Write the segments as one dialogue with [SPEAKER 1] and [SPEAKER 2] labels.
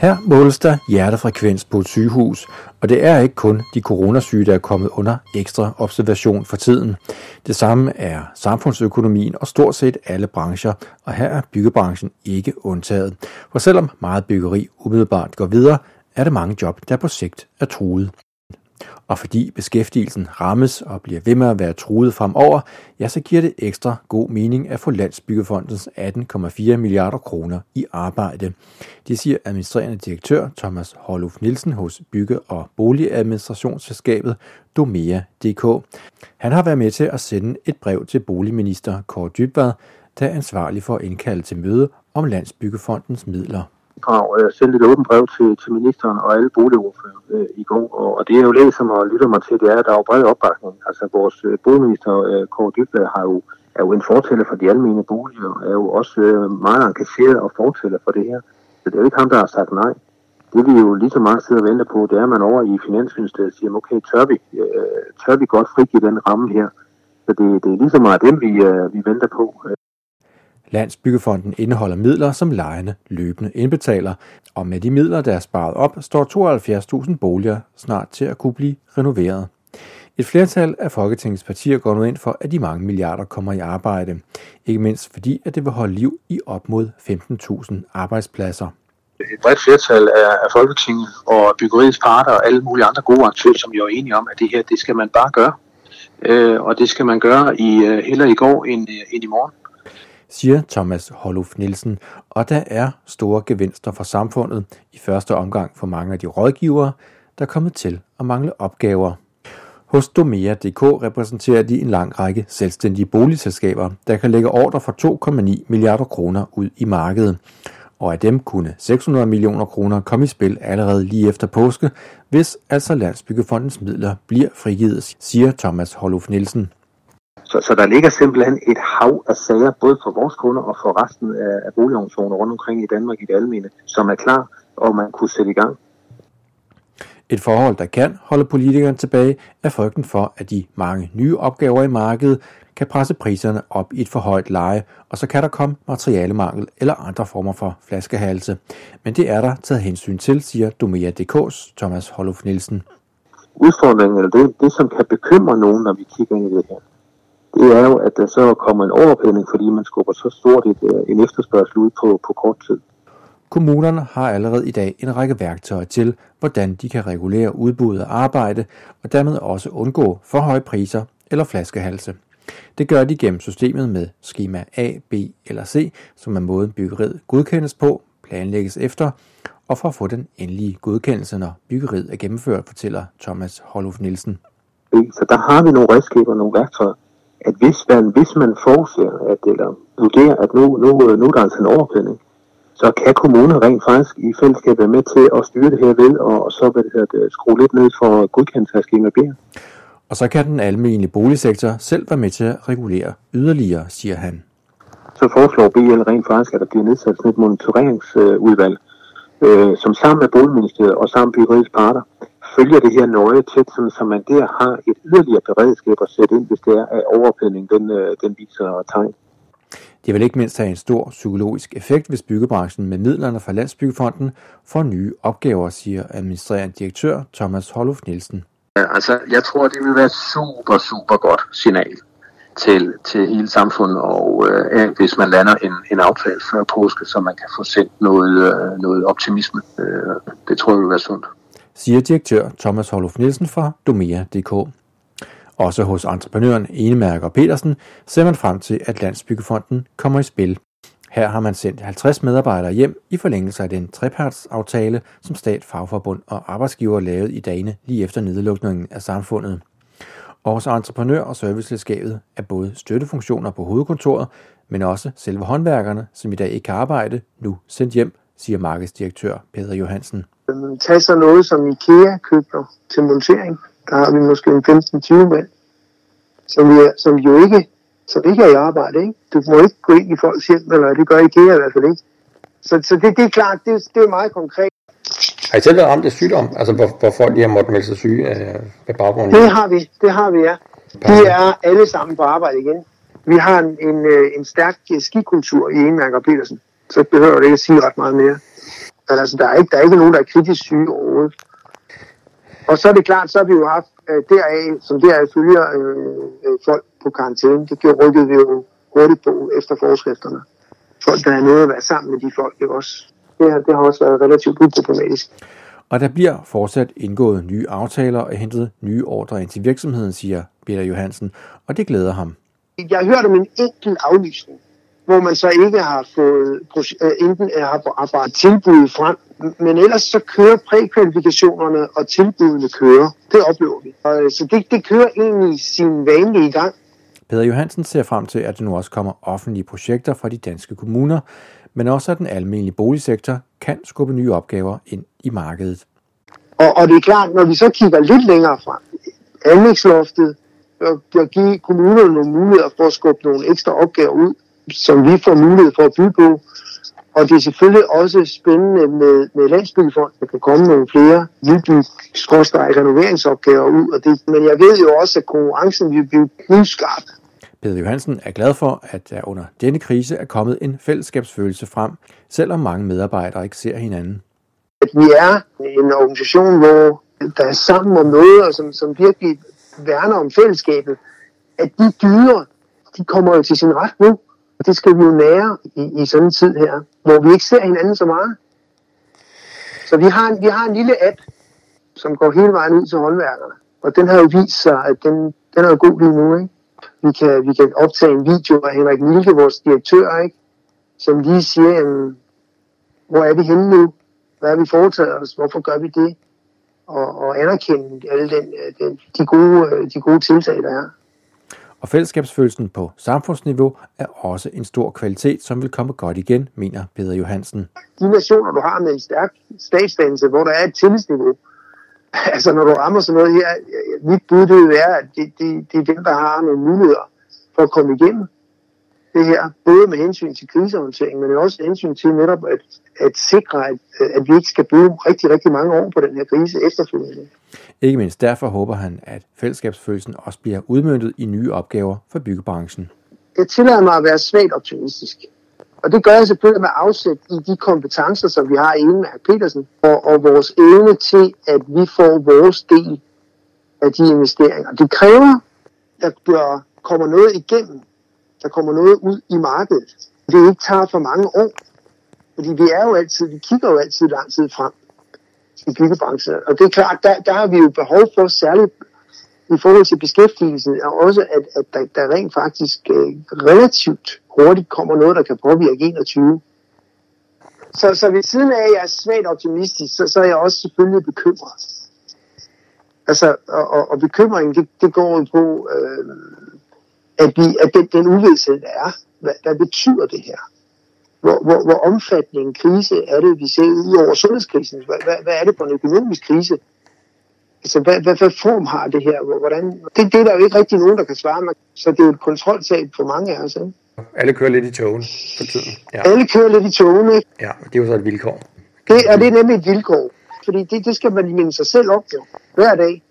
[SPEAKER 1] Her måles der hjertefrekvens på et sygehus, og det er ikke kun de coronasyge, der er kommet under ekstra observation for tiden. Det samme er samfundsøkonomien og stort set alle brancher, og her er byggebranchen ikke undtaget. For selvom meget byggeri umiddelbart går videre, er der mange job, der på sigt er truet. Og fordi beskæftigelsen rammes og bliver ved med at være truet fremover, ja, så giver det ekstra god mening at få Landsbyggefondens 18,4 milliarder kroner i arbejde. Det siger administrerende direktør Thomas Holuf Nielsen hos Bygge- og Boligadministrationsselskabet Domea.dk. Han har været med til at sende et brev til boligminister Kåre Dybvad, der er ansvarlig for at indkalde til møde om Landsbyggefondens midler
[SPEAKER 2] opdrag Jeg øh, sendte et åbent brev til, til ministeren og alle boligordfører øh, i går, og, og det er jo læser mig og lytter mig til, det er, at der er jo bred opbakning. Altså vores øh, boligminister øh, Kåre Dybvad har jo, er jo en fortæller for de almene boliger, og er jo også øh, meget engageret og fortæller for det her. Så det er jo ikke ham, der har sagt nej. Det vi jo lige så meget sidder og venter på, det er, at man over i Finansministeriet siger, okay, tør vi, øh, tør vi godt frigive den ramme her? Så det, det er lige så meget dem, vi, øh, vi venter på.
[SPEAKER 1] Øh, Landsbyggefonden indeholder midler, som lejerne løbende indbetaler, og med de midler, der er sparet op, står 72.000 boliger snart til at kunne blive renoveret. Et flertal af Folketingets partier går nu ind for, at de mange milliarder kommer i arbejde. Ikke mindst fordi, at det vil holde liv i op mod 15.000 arbejdspladser.
[SPEAKER 2] Et bredt flertal af Folketinget og byggeriets parter og alle mulige andre gode aktører, som jo er enige om, at det her, det skal man bare gøre. Øh, og det skal man gøre i, øh, heller i går end, øh, end i morgen
[SPEAKER 1] siger Thomas Holuf Nielsen, og der er store gevinster for samfundet, i første omgang for mange af de rådgivere, der er kommet til at mangle opgaver. Hos Domea.dk repræsenterer de en lang række selvstændige boligselskaber, der kan lægge ordre for 2,9 milliarder kroner ud i markedet. Og af dem kunne 600 millioner kroner komme i spil allerede lige efter påske, hvis altså Landsbyggefondens midler bliver frigivet, siger Thomas Holuf Nielsen.
[SPEAKER 2] Så, så der ligger simpelthen et hav af sager, både for vores kunder og for resten af, af boligorganisationer rundt omkring i Danmark i det almene, som er klar, og man kunne sætte i gang.
[SPEAKER 1] Et forhold, der kan holde politikerne tilbage, er frygten for, at de mange nye opgaver i markedet kan presse priserne op i et for højt leje, og så kan der komme materialemangel eller andre former for flaskehalse. Men det er der taget hensyn til, siger Domea.dk's Thomas Holuf Nielsen.
[SPEAKER 2] Udfordringen, eller det, det som kan bekymre nogen, når vi kigger ind i det her, det er jo, at der så kommer en overophedning, fordi man skubber så stort et, øh, en efterspørgsel ud på, på kort tid.
[SPEAKER 1] Kommunerne har allerede i dag en række værktøjer til, hvordan de kan regulere udbuddet af arbejde og dermed også undgå for høje priser eller flaskehalse. Det gør de gennem systemet med skema A, B eller C, som er måden byggeriet godkendes på, planlægges efter, og for at få den endelige godkendelse, når byggeriet er gennemført, fortæller Thomas Holuf Nielsen.
[SPEAKER 2] Så der har vi nogle redskaber, nogle værktøjer, at hvis man, hvis man forudser, at, eller vurderer, at nu, nu, nu er der altså en overfældning, så kan kommunen rent faktisk i fællesskab være med til at styre det her ved, og, og så vil det her, skrue lidt ned for godkendelse af skema B.
[SPEAKER 1] Og så kan den almindelige boligsektor selv være med til at regulere yderligere, siger han.
[SPEAKER 2] Så foreslår BL rent faktisk, at der bliver nedsat sådan et monitoreringsudvalg, øh, som sammen med Boligministeriet og sammen med byggeriets parter følger det her nøje tæt, så man der har et yderligere beredskab at sætte ind, hvis det er, at overophedning den, øh, den viser tegn.
[SPEAKER 1] Det vil ikke mindst have en stor psykologisk effekt, hvis byggebranchen med midlerne fra Landsbyggefonden får nye opgaver, siger administrerende direktør Thomas Holuf Nielsen.
[SPEAKER 2] Ja, altså, jeg tror, det vil være super, super godt signal til, til hele samfundet, og øh, hvis man lander en, en aftale før påske, så man kan få sendt noget, øh, noget optimisme. Øh, det tror jeg vil være sundt
[SPEAKER 1] siger direktør Thomas Holuf Nielsen fra Domea.dk. Også hos entreprenøren Enemærker Petersen ser man frem til, at Landsbyggefonden kommer i spil. Her har man sendt 50 medarbejdere hjem i forlængelse af den trepartsaftale, som stat, fagforbund og arbejdsgiver lavede i dagene lige efter nedlukningen af samfundet. Også entreprenør- og serviceselskabet er både støttefunktioner på hovedkontoret, men også selve håndværkerne, som i dag ikke kan arbejde, nu sendt hjem, siger markedsdirektør Peter Johansen.
[SPEAKER 3] Tag så noget som IKEA køber til montering. Der har vi måske en 15-20 mand, som, vi er, som jo ikke, som ikke er i arbejde. Ikke? Du må ikke gå ind i folks hjem, eller det gør IKEA i hvert fald ikke. Så, så det, det er klart, det, det er meget konkret.
[SPEAKER 1] Har I selv været ramt af sygdom? Altså hvor, hvor folk lige har måttet melde sig syge øh, med baggrund
[SPEAKER 3] Det har vi, det har vi, ja. De er alle sammen på arbejde igen. Vi har en, en, øh, en stærk skikultur i Enmærk og Petersen, så behøver det ikke at sige ret meget mere. Men altså, der er ikke, der er ikke nogen, der er kritisk syge overhovedet. Og så er det klart, så har vi jo haft øh, deraf, som deraf følger øh, øh, folk på karantæne. Det gjorde rykket vi jo hurtigt på efter forskrifterne. Folk, der er nede at være sammen med de folk, det, også, det, har, det har også været relativt uproblematisk.
[SPEAKER 1] Og der bliver fortsat indgået nye aftaler og hentet nye ordre ind til virksomheden, siger Peter Johansen, og det glæder ham.
[SPEAKER 3] Jeg har hørt om en enkelt aflysning, hvor man så ikke har fået øh, enten har arbejdet tilbud frem, men ellers så kører prækvalifikationerne og tilbudene kører. Det oplever vi. Og, så det, det kører egentlig sin vanlige gang.
[SPEAKER 1] Peter Johansen ser frem til, at der nu også kommer offentlige projekter fra de danske kommuner, men også at den almindelige boligsektor kan skubbe nye opgaver ind i markedet.
[SPEAKER 3] Og, og det er klart, når vi så kigger lidt længere frem, anlægsloftet, og give kommunerne nogle muligheder for at skubbe nogle ekstra opgaver ud, som vi får mulighed for at bygge på. Og det er selvfølgelig også spændende med, med Landsbyggefonden, der kan komme nogle flere nybyg renoveringsopgaver ud. Og det, men jeg ved jo også, at konkurrencen vil blive knivskarp.
[SPEAKER 1] Peder Johansen er glad for, at der under denne krise er kommet en fællesskabsfølelse frem, selvom mange medarbejdere ikke ser hinanden.
[SPEAKER 3] At vi er en organisation, hvor der er sammen om noget, og som, som virkelig værner om fællesskabet, at de dyder, de kommer jo til sin ret nu. Og det skal vi jo nære i, i sådan en tid her, hvor vi ikke ser hinanden så meget. Så vi har, en, vi har en lille app, som går hele vejen ud til håndværkerne. Og den har jo vist sig, at den, den er god lige nu. Ikke? Vi, kan, vi kan optage en video af Henrik Milke, vores direktør, ikke? som lige siger, jamen, hvor er vi henne nu? Hvad har vi foretaget os? Hvorfor gør vi det? Og, og anerkende alle den, øh, den, de, gode, øh, de gode tiltag, der er.
[SPEAKER 1] Og fællesskabsfølelsen på samfundsniveau er også en stor kvalitet, som vil komme godt igen, mener Peter Johansen.
[SPEAKER 3] De nationer, du har med en stærk statsdannelse, hvor der er et tillidsniveau, altså når du rammer sådan noget her, mit bud det vil være, at det, det, det er dem, der har nogle muligheder for at komme igennem det her, både med hensyn til krisehåndtering, men også hensyn til netop at, at sikre, at, at vi ikke skal bruge rigtig, rigtig mange år på den her krise efterfølgende.
[SPEAKER 1] Ikke mindst derfor håber han, at fællesskabsfølelsen også bliver udmyndtet i nye opgaver for byggebranchen.
[SPEAKER 3] Jeg tillader mig at være svagt optimistisk. Og det gør jeg selvfølgelig med afsæt i de kompetencer, som vi har inde med Petersen, og, og vores evne til, at vi får vores del af de investeringer. Det kræver, at der kommer noget igennem, der kommer noget ud i markedet. Det ikke tager for mange år. Fordi vi er jo altid, vi kigger jo altid lang tid frem i byggebranchen. Og det er klart, der, der har vi jo behov for, særligt i forhold til beskæftigelsen, og også at, at der, der rent faktisk øh, relativt hurtigt kommer noget, der kan påvirke 21. Så, så ved siden af, at jeg er svagt optimistisk, så, så er jeg også selvfølgelig bekymret. Altså, og, og, og bekymringen, det, det går jo på, øh, at, vi, at den, den uvidshed, der er, hvad, hvad betyder det her? hvor, hvor, hvor omfattende en krise er det, vi ser ud over sundhedskrisen? Hvad, hvad, hvad er det for en økonomisk krise? Altså, hvad, hvad, hvad form har det her? Hvordan? Det, det er der jo ikke rigtig nogen, der kan svare mig. Så det er et kontroltab for mange af os. Ikke?
[SPEAKER 1] Alle kører lidt i togen for tiden.
[SPEAKER 3] Ja. Alle kører lidt i togen, ikke?
[SPEAKER 1] Ja, det er jo så et vilkår.
[SPEAKER 3] Det, og det er nemlig et vilkår. Fordi det, det skal man minde sig selv op jo, hver dag.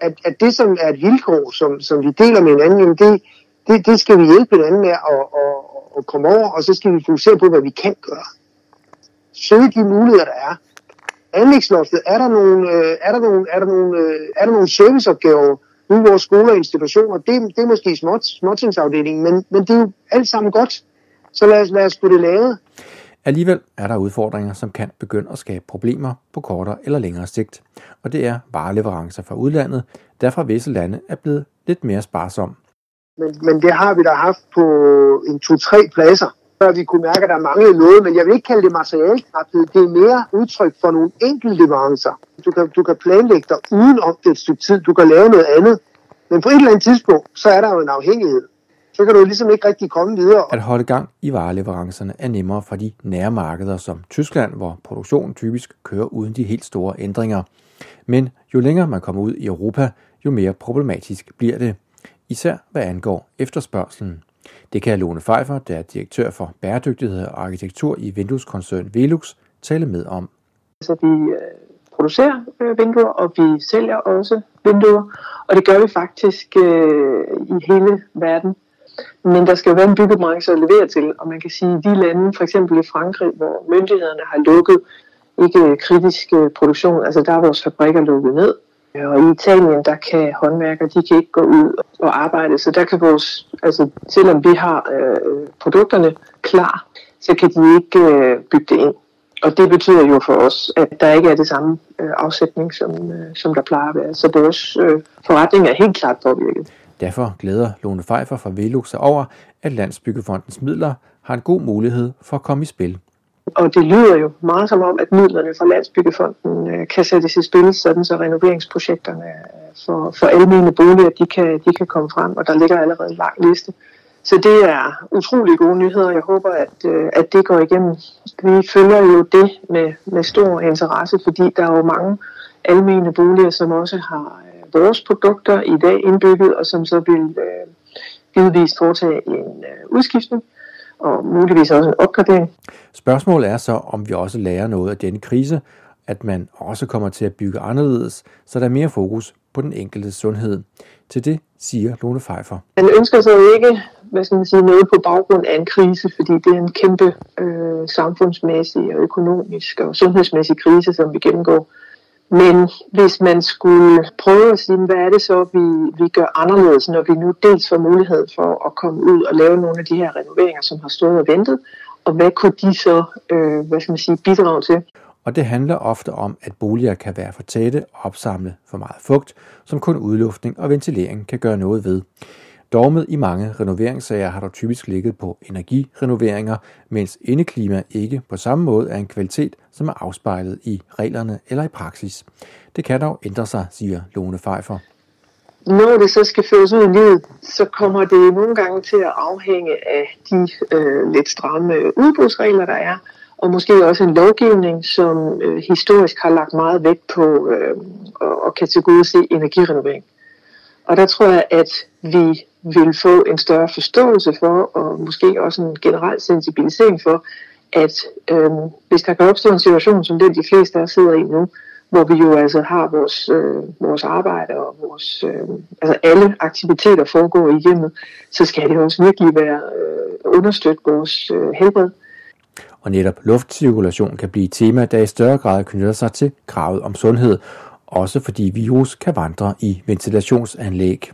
[SPEAKER 3] At, at det, som er et vilkår, som, som vi deler med hinanden, det, det, det skal vi hjælpe hinanden med at, at, at komme over, og så skal vi fokusere på, hvad vi kan gøre. Søge de muligheder, der er. Anlægsloftet, er der nogle, øh, er der nogle, er der nogle, øh, er der nogle serviceopgaver nu i vores skoler og institutioner? Det, det er måske små, småtingsafdelingen, men, men det er jo alt sammen godt. Så lad os, lad os få det lavet.
[SPEAKER 1] Alligevel er der udfordringer, som kan begynde at skabe problemer på kortere eller længere sigt. Og det er vareleverancer fra udlandet, der fra visse lande er blevet lidt mere sparsom
[SPEAKER 3] men, men det har vi da haft på en to-tre pladser, før vi kunne mærke, at der manglede noget. Men jeg vil ikke kalde det materialknaphed. Det er mere udtryk for nogle enkelte leverancer. Du kan, du kan planlægge dig uden om det et stykke tid. Du kan lave noget andet. Men på et eller andet tidspunkt, så er der jo en afhængighed. Så kan du ligesom ikke rigtig komme videre.
[SPEAKER 1] At holde gang i vareleverancerne er nemmere for de nære markeder som Tyskland, hvor produktionen typisk kører uden de helt store ændringer. Men jo længere man kommer ud i Europa, jo mere problematisk bliver det især hvad angår efterspørgselen. Det kan Lone Pfeiffer, der er direktør for bæredygtighed og arkitektur i vindueskoncern Velux, tale med om.
[SPEAKER 4] Så vi øh, producerer øh, vinduer, og vi sælger også vinduer, og det gør vi faktisk øh, i hele verden. Men der skal jo være en byggebranche at levere til, og man kan sige, at de lande, for eksempel i Frankrig, hvor myndighederne har lukket ikke kritisk øh, produktion. Altså der er vores fabrikker lukket ned. Og i Italien, der kan håndværkere, de kan ikke gå ud og arbejde, så der kan vores, altså selvom vi har øh, produkterne klar, så kan de ikke øh, bygge det ind. Og det betyder jo for os, at der ikke er det samme øh, afsætning, som, øh, som der plejer at være. Så vores øh, forretning er helt klart påvirket.
[SPEAKER 1] Derfor glæder Lone Pfeiffer fra Velux sig over, at Landsbyggefondens midler har en god mulighed for at komme i spil.
[SPEAKER 4] Og det lyder jo meget som om, at midlerne fra Landsbyggefonden øh, kan sættes i spil, sådan så renoveringsprojekterne øh, for, for almene boliger, de kan, de kan komme frem, og der ligger allerede en lang liste. Så det er utrolig gode nyheder. Jeg håber, at, øh, at det går igennem. Vi følger jo det med, med stor interesse, fordi der er jo mange almene boliger, som også har vores produkter i dag indbygget, og som så vil øh, givetvis foretage en øh, udskiftning og muligvis også opgradering.
[SPEAKER 1] Spørgsmålet er så, om vi også lærer noget af denne krise, at man også kommer til at bygge anderledes, så der er mere fokus på den enkelte sundhed. Til det siger Lone Pfeiffer.
[SPEAKER 4] Man ønsker sig ikke hvad skal man sige, noget på baggrund af en krise, fordi det er en kæmpe øh, samfundsmæssig og økonomisk og sundhedsmæssig krise, som vi gennemgår. Men hvis man skulle prøve at sige, hvad er det så, vi, vi gør anderledes, når vi nu dels får mulighed for at komme ud og lave nogle af de her renoveringer, som har stået og ventet, og hvad kunne de så øh, hvad skal man sige, bidrage til?
[SPEAKER 1] Og det handler ofte om, at boliger kan være for tætte og opsamle for meget fugt, som kun udluftning og ventilering kan gøre noget ved. Dogmet i mange renoveringssager har dog typisk ligget på energirenoveringer, mens indeklima ikke på samme måde er en kvalitet, som er afspejlet i reglerne eller i praksis. Det kan dog ændre sig, siger Lone Pfeiffer.
[SPEAKER 4] Når det så skal føres ud i livet, så kommer det nogle gange til at afhænge af de øh, lidt stramme øh, udbudsregler, der er, og måske også en lovgivning, som øh, historisk har lagt meget vægt på øh, at kan tilgodese energirenovering. Og der tror jeg, at vi Mm. vil få en større forståelse for, og måske også en generel sensibilisering for, at øh, hvis der kan opstå en situation, som den de fleste der sidder i nu, hvor vi jo altså har vores, øh, vores arbejde og vores, øh, altså alle aktiviteter foregår i hjemmet, så skal det også virkelig være øh, understøtte vores øh, helbred.
[SPEAKER 1] Og netop luftcirkulation kan blive et tema, der i større grad knytter sig til kravet om sundhed, også fordi virus kan vandre i ventilationsanlæg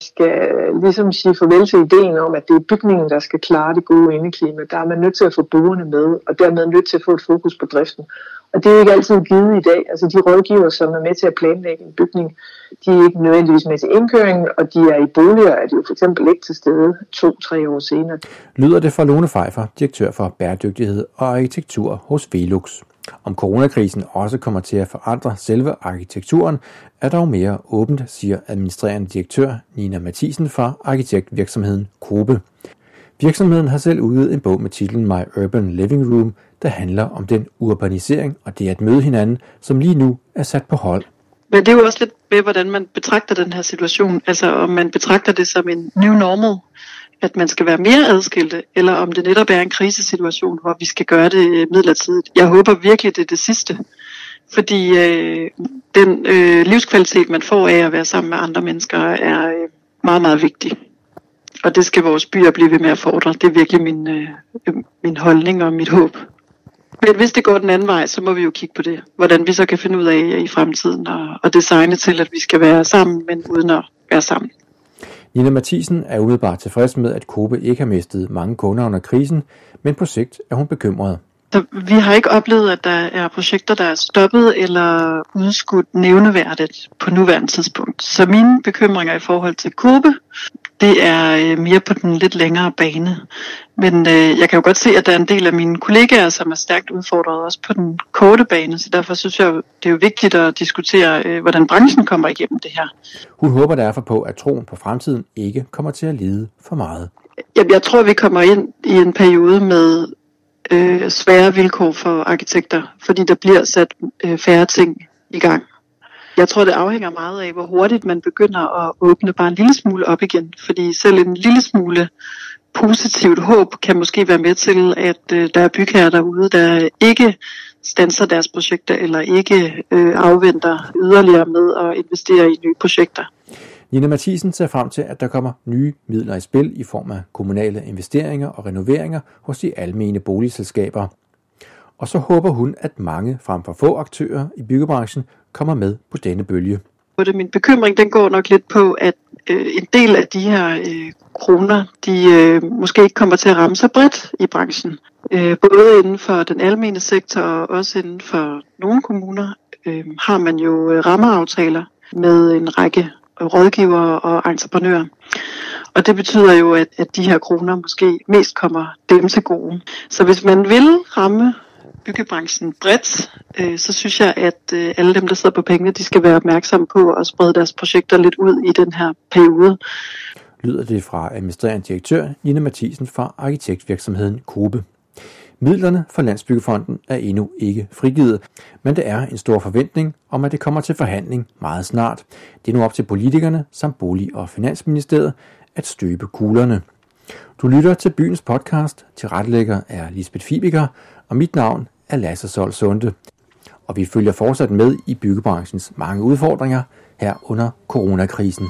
[SPEAKER 4] skal øh, ligesom sige farvel til ideen om, at det er bygningen, der skal klare det gode indeklima. Der er man nødt til at få brugerne med, og dermed nødt til at få et fokus på driften. Og det er ikke altid givet i dag. Altså de rådgiver, som er med til at planlægge en bygning, de er ikke nødvendigvis med til indkøringen, og de er i boliger, er de jo for eksempel ikke til stede to-tre år senere.
[SPEAKER 1] Lyder det fra Lone Pfeiffer, direktør for bæredygtighed og arkitektur hos Velux. Om coronakrisen også kommer til at forandre selve arkitekturen, er dog mere åbent, siger administrerende direktør Nina Mathisen fra arkitektvirksomheden Kobe. Virksomheden har selv udgivet en bog med titlen My Urban Living Room, der handler om den urbanisering og det at møde hinanden, som lige nu er sat på hold.
[SPEAKER 5] Men det er jo også lidt med, hvordan man betragter den her situation. Altså om man betragter det som en new normal, at man skal være mere adskilte, eller om det netop er en krisesituation, hvor vi skal gøre det øh, midlertidigt. Jeg håber virkelig, det er det sidste. Fordi øh, den øh, livskvalitet, man får af at være sammen med andre mennesker, er øh, meget, meget vigtig. Og det skal vores byer blive ved med at fordre. Det er virkelig min, øh, øh min holdning og mit håb. Men hvis det går den anden vej, så må vi jo kigge på det. Hvordan vi så kan finde ud af i fremtiden og, og designe til, at vi skal være sammen, men uden at være sammen.
[SPEAKER 1] Nina Mathisen er umiddelbart tilfreds med, at Kobe ikke har mistet mange kunder under krisen, men på sigt er hun bekymret.
[SPEAKER 5] Så vi har ikke oplevet, at der er projekter, der er stoppet eller udskudt nævneværdigt på nuværende tidspunkt. Så mine bekymringer i forhold til Kobe, det er øh, mere på den lidt længere bane. Men øh, jeg kan jo godt se, at der er en del af mine kollegaer, som er stærkt udfordret også på den korte bane. Så derfor synes jeg, det er jo vigtigt at diskutere, øh, hvordan branchen kommer igennem det her.
[SPEAKER 1] Hun håber derfor på, at troen på fremtiden ikke kommer til at lide for meget.
[SPEAKER 5] Jeg, jeg tror, vi kommer ind i en periode med øh, svære vilkår for arkitekter, fordi der bliver sat øh, færre ting i gang. Jeg tror, det afhænger meget af, hvor hurtigt man begynder at åbne bare en lille smule op igen. Fordi selv en lille smule positivt håb kan måske være med til, at øh, der er bygherrer derude, der ikke stanser deres projekter eller ikke øh, afventer yderligere med at investere i nye projekter.
[SPEAKER 1] Nina Mathisen ser frem til, at der kommer nye midler i spil i form af kommunale investeringer og renoveringer hos de almene boligselskaber. og så håber hun, at mange frem for få aktører i byggebranchen kommer med på denne bølge.
[SPEAKER 5] Min bekymring den går nok lidt på, at øh, en del af de her øh, kroner, de øh, måske ikke kommer til at ramme så bredt i branchen. Øh, både inden for den almene sektor og også inden for nogle kommuner øh, har man jo øh, rammeaftaler med en række rådgivere og entreprenører. Og det betyder jo, at, at de her kroner måske mest kommer dem til gode. Så hvis man vil ramme byggebranchen bredt, øh, så synes jeg, at øh, alle dem, der sidder på pengene, de skal være opmærksomme på at sprede deres projekter lidt ud i den her periode.
[SPEAKER 1] Lyder det fra administrerende direktør Nina Mathisen fra arkitektvirksomheden Kobe. Midlerne fra Landsbyggefonden er endnu ikke frigivet, men det er en stor forventning om, at det kommer til forhandling meget snart. Det er nu op til politikerne samt Bolig- og Finansministeriet at støbe kuglerne. Du lytter til byens podcast. Til retlægger er Lisbeth Fibiger, og mit navn er Lasse Sol Sunde. Og vi følger fortsat med i byggebranchens mange udfordringer her under coronakrisen.